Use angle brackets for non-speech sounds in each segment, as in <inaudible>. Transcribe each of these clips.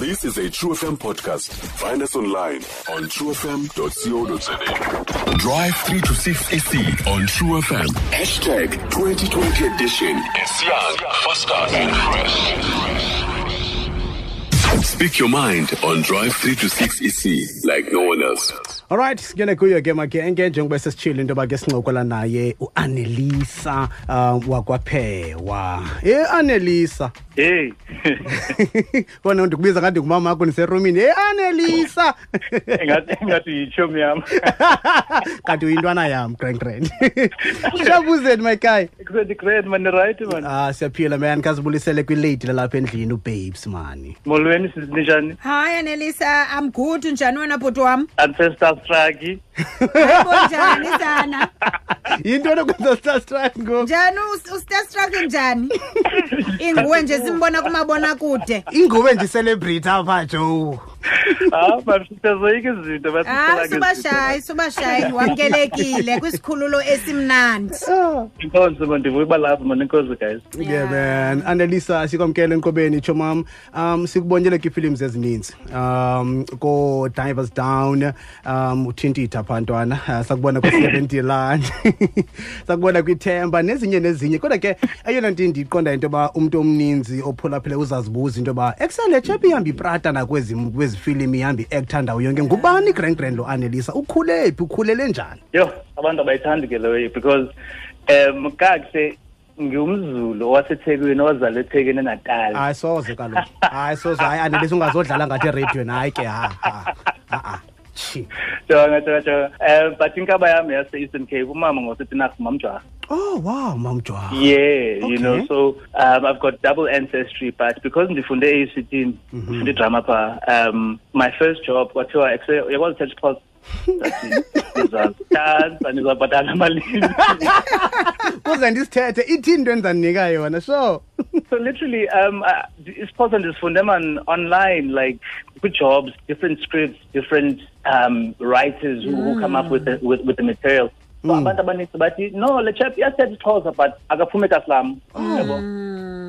This is a True FM podcast. Find us online on truefm.co.za. Drive 3 to 6 AC on True FM. Hashtag 2020 edition. It's young, faster, and fresh. Speak your mind on Drive 3 to 6 EC like no one else. alright singene kuyo ke makenge njengoba sesitshile into yoba ke sincokola naye uanelisa um wakwaphewa ye anelisa heyi <laughs> bona ndikubiza ngathi ngumama akho ndiserumini heyi anelisa <laughs> ngathi yitshomi yam <laughs> kanti uyintwana yam grand grand. Shabuzeni mayikhaya great great man right man. Ah siyaphila man. Khazibulisele kwileyidi lalapha endlini ubabes mani molweni sizinjani hayi anelisa i'm good. Njani wena bhoti wam? Andisestarstraki Ayibonjani sana. Into lokwenza Star Strike ngoku. Njani uStar Strike njani? Inguwe nje simbona kumabona kude. Inguwe nje celebrity apha Joe. Ah, izinto bathi Ah, subashayi, subashayi, wamkelekile kwisikhululo esimnandi. Inkonzo man guys. yeah man. Anelisa sikwamkele enkqobeni chomam um sikubonele kwiifilims ezininzi. Um ko-divers down um uthintitha phantwana uh, sakubona kwi-seventy <laughs> land. <laughs> Sakubona kwithemba nezinye nezinye. Kodwa ke eyona nto ndiyiqonda into yoba umntu omninzi ophulaphile uzazibuza into yoba ekusele tshepe ihamba iprata nakwezi kwezi ihamba i-actor ndawo yonke. Ngubani grand lo anelisa? Ukhule phi? Ukhulele njani? Yo, abantu abayithandi ke leyo because um kakuhle ngiwumzulu owasethekwini owazalwa ethekwini enatali. Hayi soze kaloku. Hayi soze. Hayi anelisa ungazodlala ngathi ereydiweni hayi ke ha ha ha Jonga jonga jonga. um but inkaba yami yase Eastern Cape umama ngosetinas mamjwa. Oh wow mamjwa Yeah, you know, so um, I've got double ancestry, but because ndifunde ACT, ndifunde drama pa, um, my first job kwathiwa yakwazi touch pulse. Dansa nizobhatala malini. kuze ndisithethe ithini into endizanika yona sure So literally, um, isiphose ndizifunde man online, like good jobs, different scripts, different um, writers who, who come up with the, with, with the material. So abantu abaninzi bathi no le chap iyathetha isixhosa but akaphume kaslam. Yabo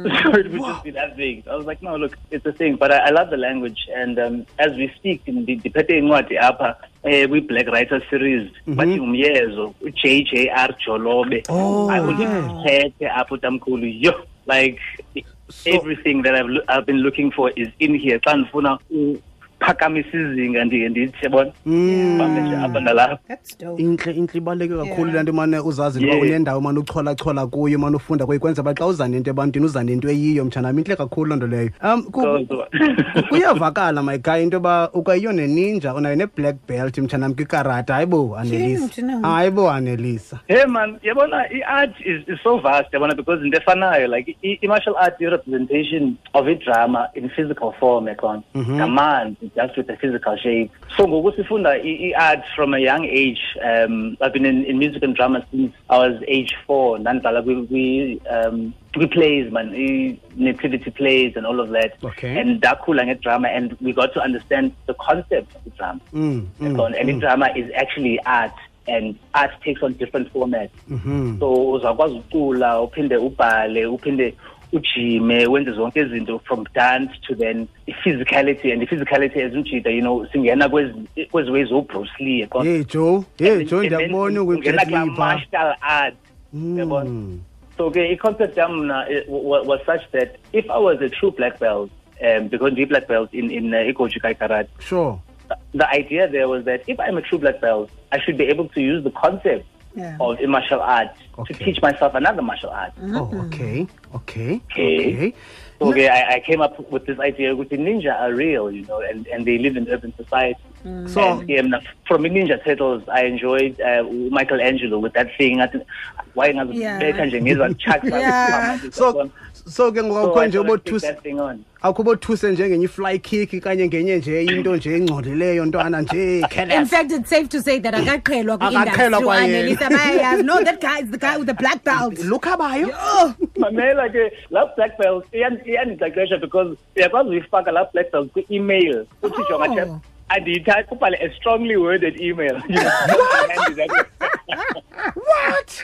so it would just be that big i was like no look it's a thing but i, I love the language and um, as we speak ndi- ndiphethe incwadi apha eh, kwi-black writer series bathi umyezo u-j j r jolobe. Oh, I will yeah. ndiphethe apho tamkhulu yo like everything that I've, I've been looking for is in here. Xa ndifuna uphakamisa izinga ndike ndithi yabona? Bambe nje apha nalapha. Intle intle ibaluleke kakhulu Yeah. nto mane uzazi into unendawo mane ucholachola kuyo mane ufunda kuyo kwenza uba xa uza nento ebantwini uza nento eyiyo mtshanam intle kakhulu loo nto leyo. Um kuyavakala my guy into yoba ukwayiyo neninja unayo ne-black belt mtshanam kwikarata. Hayibo anelisa hayi bo hayibo anelisa Hey man, yabona i-art is, is so vast yabona because into efanayo like i- i-martial art i-representation of i-drama in physical form ekhona ngamanzi just with the physical shape. So ngoku sifunda i- i-art from a young age um i've been in, in music and drama since i was age four. Ndandidlala kwi- kwi- um kwi-plays man i- nativity plays and all of that. Okay. and ndakhula ngedrama and we got to understand the concept of the drama. Mm, mm, and i-drama is actually art and art takes on different formats. Mhm. so uzakwazi ucula uphinde ubhale uphinde ujime wenze zonke izinto from dance to then i-physicality and i-physicality as ujida you know singena kwezi ways obruce lee hey joe. Hey joe ndiyakubona ungena kulaa martial art yabona? so ke i-concept yam mna wa- was such that if i was a true black belt um because ndiyi-black belt in, in uh, ikojikai karate sure. the idea there was that if I'm a true black belt, I should be able to use the concept Yeah. of a martial art Okay. to teach myself another martial art. oh okay okay Okay. okay So okay, I, I came up with this idea with the ninja are real, you know, and, and they live in urban society. so and um, from Ninja Turtles, I enjoyed uh, Michelangelo with that thing. I think, why not? Yeah. <laughs> Yeah. so so ke ngoku so akho I nje thought I'd take bothuse that thing on. akho bothuse nje ngenye i-fly kick kanye ngenye nje into nje engcolileyo ntwana nje In careless. fact, it's safe to say that akaqhelwa Akaqhelwa kwi-industry kwayena. bayayazi. No, that guy is the guy with the black belt. lukhabayo <laughs> mamela ke laa black belt iyan- iyandixexesha because uyakwazi uyifaka laa black belt kwi-email uthi jonga Oh. chap andiyithathi ubhale a strongly worded email <laughs> You know, hand it up. what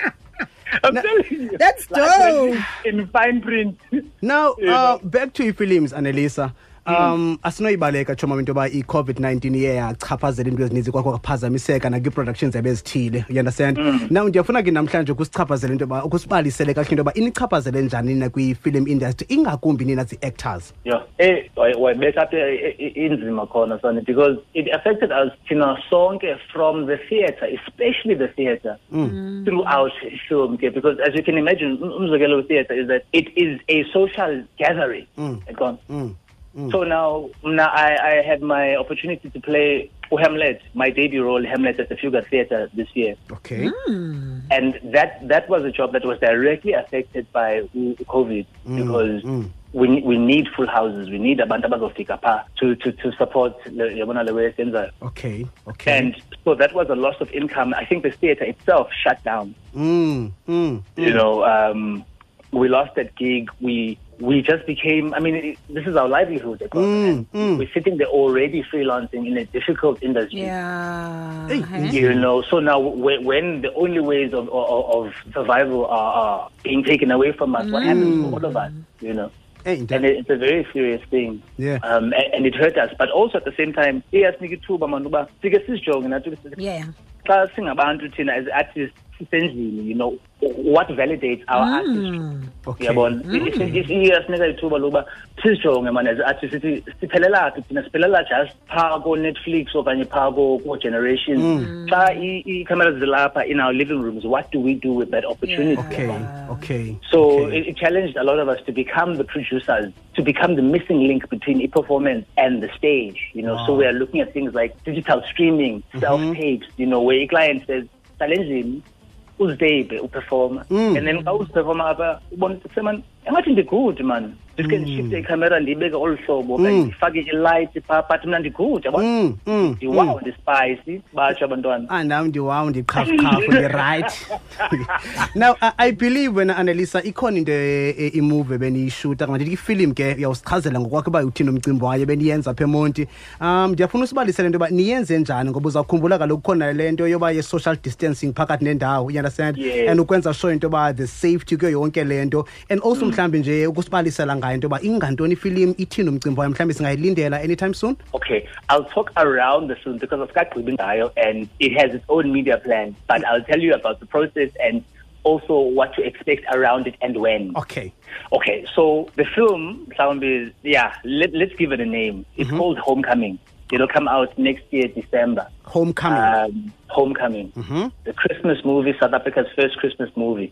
I'm telling you. That's dope. In fine print. now <laughs> uh, back to your films anelisa um asinoyibaleka choma into yoba i-covid-19 iye yachaphazela into ezininzi kwakho kwaphazamiseka nakwii-productions ebezithile you understand? Now ndiyafuna ke namhlanje ukusichaphazela into yoba ukusibalisele kakuhle into yoba inichaphazele njani nina kwi-film industry ingakumbi nina zii-actors Yeah. Eh way- wayibeka apha i- i- inzima khona son because it affected us thina sonke from the theatre especially the theatre throughout film ke because as you can imagine um- umzekelo we-theatre is that it is a social gathering yaqona so now mna I, I had my opportunity to play Hamlet, my debut role Hamlet at the Fugard Theatre this year okay and that that was a job that was directly affected by COVID because we we need full houses. We need abantu abazofika pha to to to support le yabona le way esenzayo. okay okay And so that was a loss of income. I think the theatre itself shut down. mm, mm. You know, um, we lost that gig. We we just became. I mean, it, this is our livelihood. of course, Mm, We're sitting there already freelancing in a difficult industry. Yeah. Hey. You know, so now when, when the only ways of, of, of survival are, are being taken away from us, what happens to all of us? You know, Hey, and it, it's a very serious thing. Yeah. Um, and, and it hurt us, but also at the same time, iyasinika ithuba manje uba sike sizijonge nathi ukuthi Yeah. xa singabantu thina as artists sisendlini, you know, what validates our hmm. artistry. okay. Uyabona, iyasinika hmm. ithuba lokuba sizijonge manje as artists sithi siphelela phi thina? Siphelela just phaa ko-netflix okanye phaa ko- ko-generations hmm. xa i- ii-cameras zilapha in our living rooms what do we do with that opportunity? Okay okay so okay. it, it challenged a lot of us to become the producers, to become the missing link between a performance and the stage. You know, so we are looking at things like digital streaming, self tapes. Mm-hmm. You know, where a client says, "Challenging." Uzidebe uperforma and then xa uziperforma apha ubona seman engathi ndi-good man. Ndiske ndishifte icamera ndiyibeke olu hlobo. Okanye ndifake ilight phaa but mna ndi-good yabona? Mm, mm, ndiwaw ndispayisi batsho abantwana. Ah, nam ndiwawu ndiqhafukhafu ndi-right <laughs> now I, i believe wena annelisa ikhona into e- e- imovie ebeniyishuta kanti ifilimu ke uyawusichazela ngokwakho uba uthini umcimbi wayo beniyenza apha emonti. Um ndiyafuna usibalisele into yoba niyenze njani ngoba uzawukhumbula kaloku khona le nto yoba ye-social distancing phakathi nendawo you understand? Yes. and ukwenza sure into yoba the safety kuyo yonke le nto. And also mhlawumbi nje ukusibalisela ngayo into yoba ingantoni ifilimu ithini umcimbi wayo mhlawumbi singayilindela anytime soon Okay, I'll talk around the film because got Dial and it has its own media plan. But I'll tell you about the process and also what to expect around it and when. okay Okay, so the film, mhlawumbe, yeah, let, let's give it a name. It's called Homecoming. It'll come out next year, December. homecoming Um, Homecoming, the Christmas movie, South Africa's first Christmas movie.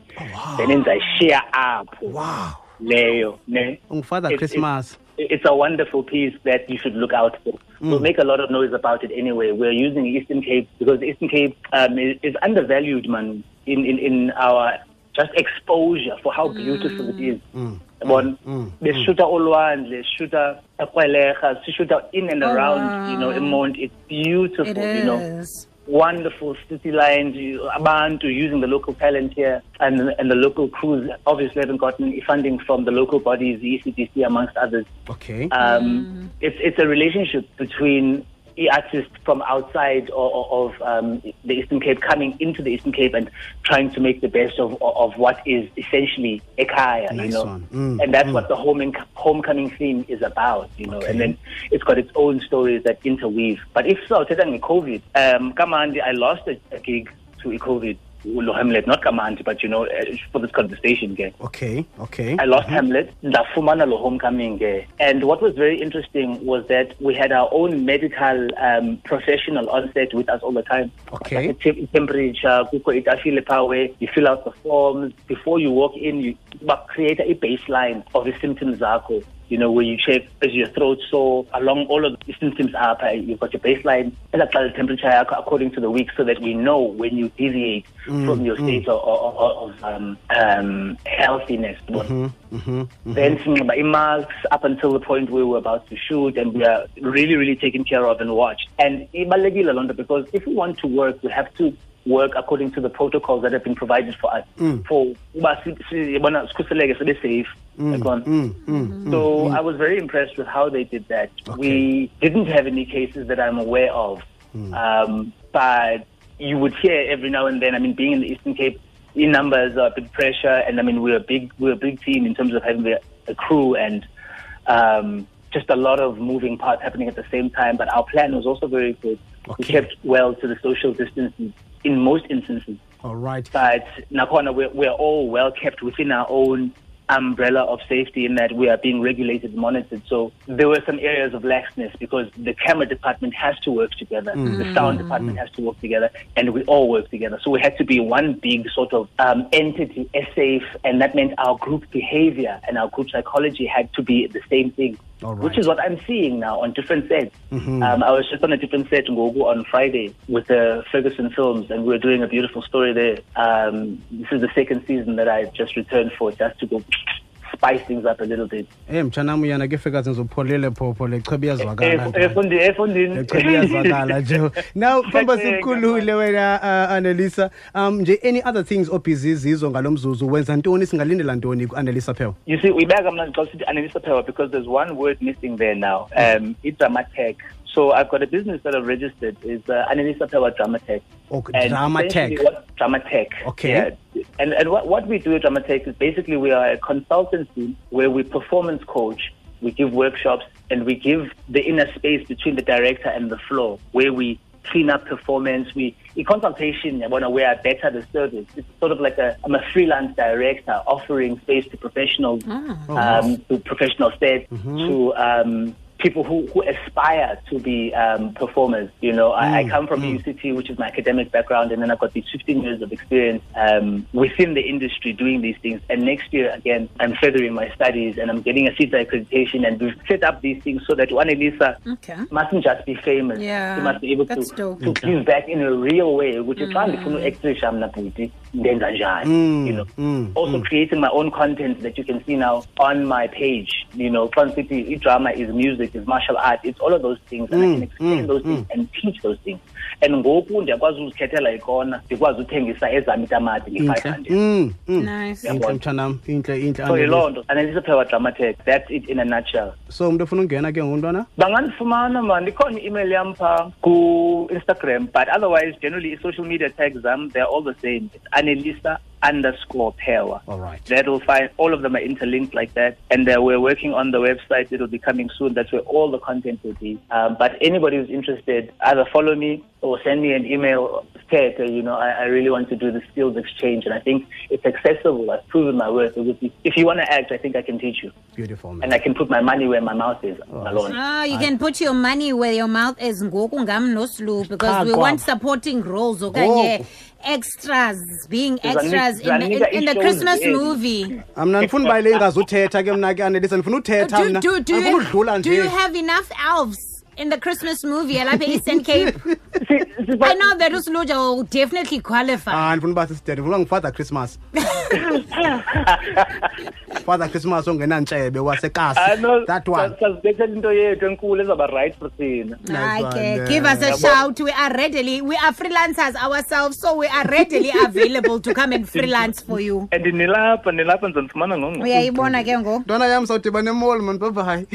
Then in the share up, wow Leo, ne? ungufather It's- christmas it's a wonderful piece that you should look out for. We'll make a lot of noise about it anyway. We're using Eastern Cape because Eastern Cape um, is, is undervalued, man, in, in, in our just exposure for how beautiful it is. Yabona? beshuta olwandle sishuta ekweleha sishuta in and Oh, around you know wow. emont it's beautiful It you know. Wonderful city lines, you- abantu using the local talent here, and and the local crews. Obviously haven't gotten funding from the local bodies, the ECDC amongst others. okay. Um, It's it's a relationship between the artists from outside of, of um, the Eastern Cape coming into the Eastern Cape and trying to make the best of of what is essentially Ekaya, you Nice know, one. Mm, and that's what the home homecoming theme is about, you know. Okay. And then it's got its own stories that interweave. But if so, taking COVID, um, Kamandi, I lost a, a gig to COVID. Ulo Hamlet, not Kamandi, but you know, uh, for this conversation, okay. okay okay I lost Hamlet, ndafumana lo homecoming ke. And what was very interesting was that we had our own medical um, professional on set with us all the time. Okay. Like te- temperature, kukho itafile phaa you fill out the forms. Before you walk in, you create a baseline of the symptoms zakho. You know, where you check is your throat sore, along all of the symptoms up, uh, you've got your baseline, the temperature according to the week so that we know when you deviate from your state of, of, of um, um, healthiness. Then sinxiba i-masks up until the point where we're about to shoot and we are really, really taken care of and watched. And ibalulekile loo nto because if we want to work, we have to work according to the protocols that have been provided for us. For uba si- sikhuseleke sibe safe. Yabona? So I was very impressed with how they did that. We didn't have any cases that I'm aware of, mm. um, but you would hear every now and then. I mean, being in the Eastern Cape, in numbers are a big pressure, and I mean we're a big we're a big team in terms of having a, a crew and um, just a lot of moving parts happening at the same time. But our plan was also very good. We kept well to the social distancing in most instances. all right But Nakona, we're, we're all well kept within our own umbrella of safety in that we are being regulated and monitored. So there were some areas of laxness because the camera department has to work together, the sound department has to work together, and we all work together. So we had to be one big sort of um, entity, as safe, and that meant our group behavior and our group psychology had to be the same thing. Right. Which is what I'm seeing now on different sets. Um, I was just on a different set in Gogo on Friday with the Ferguson Films, and we were doing a beautiful story there. Um, this is the second season that I just returned for, just to go spice things up a little bit. Eh mtshanam uyana ke fika ngizopholele phopho lechibi iyazwakala efundi- efundini. lechibi iyazwakala nje <laughs> now Ngiyacela, sikukhulule wena uh, Anelisa um nje any other things obhizi zizo ngalomzuzu wenza ntoni singalindela ntoni ku-Anelisa Pew You see. I'm not close to Anelisa Phewa because there's one word missing there now. Um, it's Dramatech. So I've got a business that I've registered. It's uh, Anelisa Phewa Dramatech. Okay, And Dramatech. Dramatech. Okay. Yeah. And and what, what we do at Dramatech is basically we are a consultancy where we performance coach, we give workshops, and we give the inner space between the director and the floor where we clean up performance. We in consultation, yabona, we are better the service. It's sort of like a I'm a freelance director offering space to professionals, um, to professional sets, to um, people who, who aspire to be um, performers. You know, I, I come from UCT, which is my academic background, and then I've got these 15 years of experience um, within the industry doing these things. And next year, again, I'm furthering my studies and I'm getting a CETA accreditation, and we've set up these things so that Anelisa Okay. mustn't just be famous. Yeah, She must be able to, dope. to give back in a real way. Which is trying to actrisha mna bhuti ndenza njani, you mm, know. Mm, also mm. creating my own content that you can see now on my page. You know, Fun City drama is music, is martial art, it's all of those things, and I can explain those things and teach those things. And ngoku ndiyakwazi uzikhethela ikona ndikwazi uthengisa ezam itamati nge-five hundred. Mm, mm. Nice. intle mtshanam intle intle so Anelisa. yiloo nto. Anelisa phewa dramatech that's it in a nutshell. So umntu ofuna ungena ke nguntwana bangandifumana man. Ndikhona i-email yam phaa ku-instagram but otherwise generally i-social media tags zam they're all the same it's anelisa underscore phewa. all right. That will find all of them are interlinked like that. And uh, we're working on the website. It'll be coming soon. That's where all the content will be. Um, but anybody who's interested either follow me or send me an email. Ted, you know I, I really want to do the skills exchange. And i think it's accessible. I've proven my worth. If you want to act i think i can teach you. Beautiful man. And i can put my money where my mouth is alone Ah, you can put your money where your mouth is. Ngoku ngam noslu because we want supporting roles okanye Ngoku. extras being Sizanika- extras in, in, sizanika in the Christmas movie. mna ndifuna uba le ingazuthetha ke mna ke Anelisa ndifuna uthetha Do, mna do, do, you, do you have enough elves in the Christmas movie alapha Eastern Cape? <laughs> See, see, I know that Usluja will definitely qualify. ah ndifuna uba sisidede ndifuna ngufather christmas <laughs> father christmas ongenantshebe wasekasi I know that one sazibethela into yethu enkulu ezaba right for thina Okay, give us a shout. We are readily, we are freelancers ourselves, so we are readily <laughs> available to come and freelance for you. and nilapha nilapha ndizonifumana ngongo Uyayibona ke ngoku. ntwana yam sawudiba nemall man bye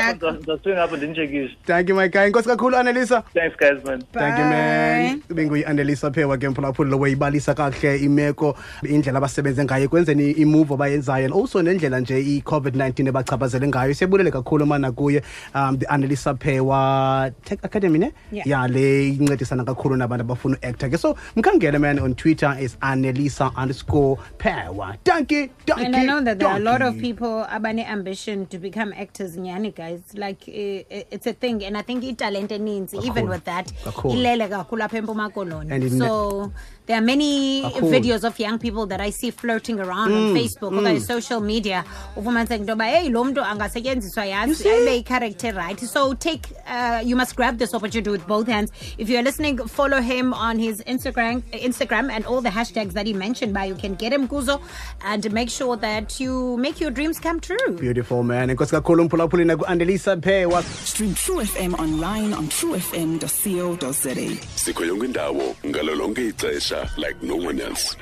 bye Hey, ndizoswinga tata. apho ndinitshekishe thank you. My guy. Inkosi kakhulu anelisa. Thanks guys man. Thank you man. Benguyi-anelisa phewa ke mphulaphuli lo wayibalisa kakuhle imeko indlela abasebenze ngayo ekwenzeni imove abayenzayo and also nendlela nje i-covid-19 ebachaphazele ngayo. Siyabulele kakhulu mana kuye um the anelisa phewa tech academy ne? Yeah. yale incedisana kakhulu nabantu abafuna uacta ke. So mkhangele man on twitter is anelisa underscore phewa thank you thank And I know that there are a lot of people abane ambition to become actors nyani guys like uh, it's a thing. And I think italent eninzi even with that ilele kakhulu apha empuma koloni. And so there are many Kakhulu. videos of young people that I see floating around on Facebook okanye social media. Ufumaniseka into yoba hey lo mntu angasetyenziswa yazi ayibe i-character right. So take uh, you must grab this opportunity with both hands. If you're listening follow him on his Instagram Instagram and all the hashtags that he mentioned by you can get him kuzo and make sure that you make your dreams come true. Beautiful man. Inkosi kakhulu mphulaphuli naku-anelisa phewa Stream True FM online on truefm.co.za. sikho yonke indawo ngalo lonke ixesha like no one else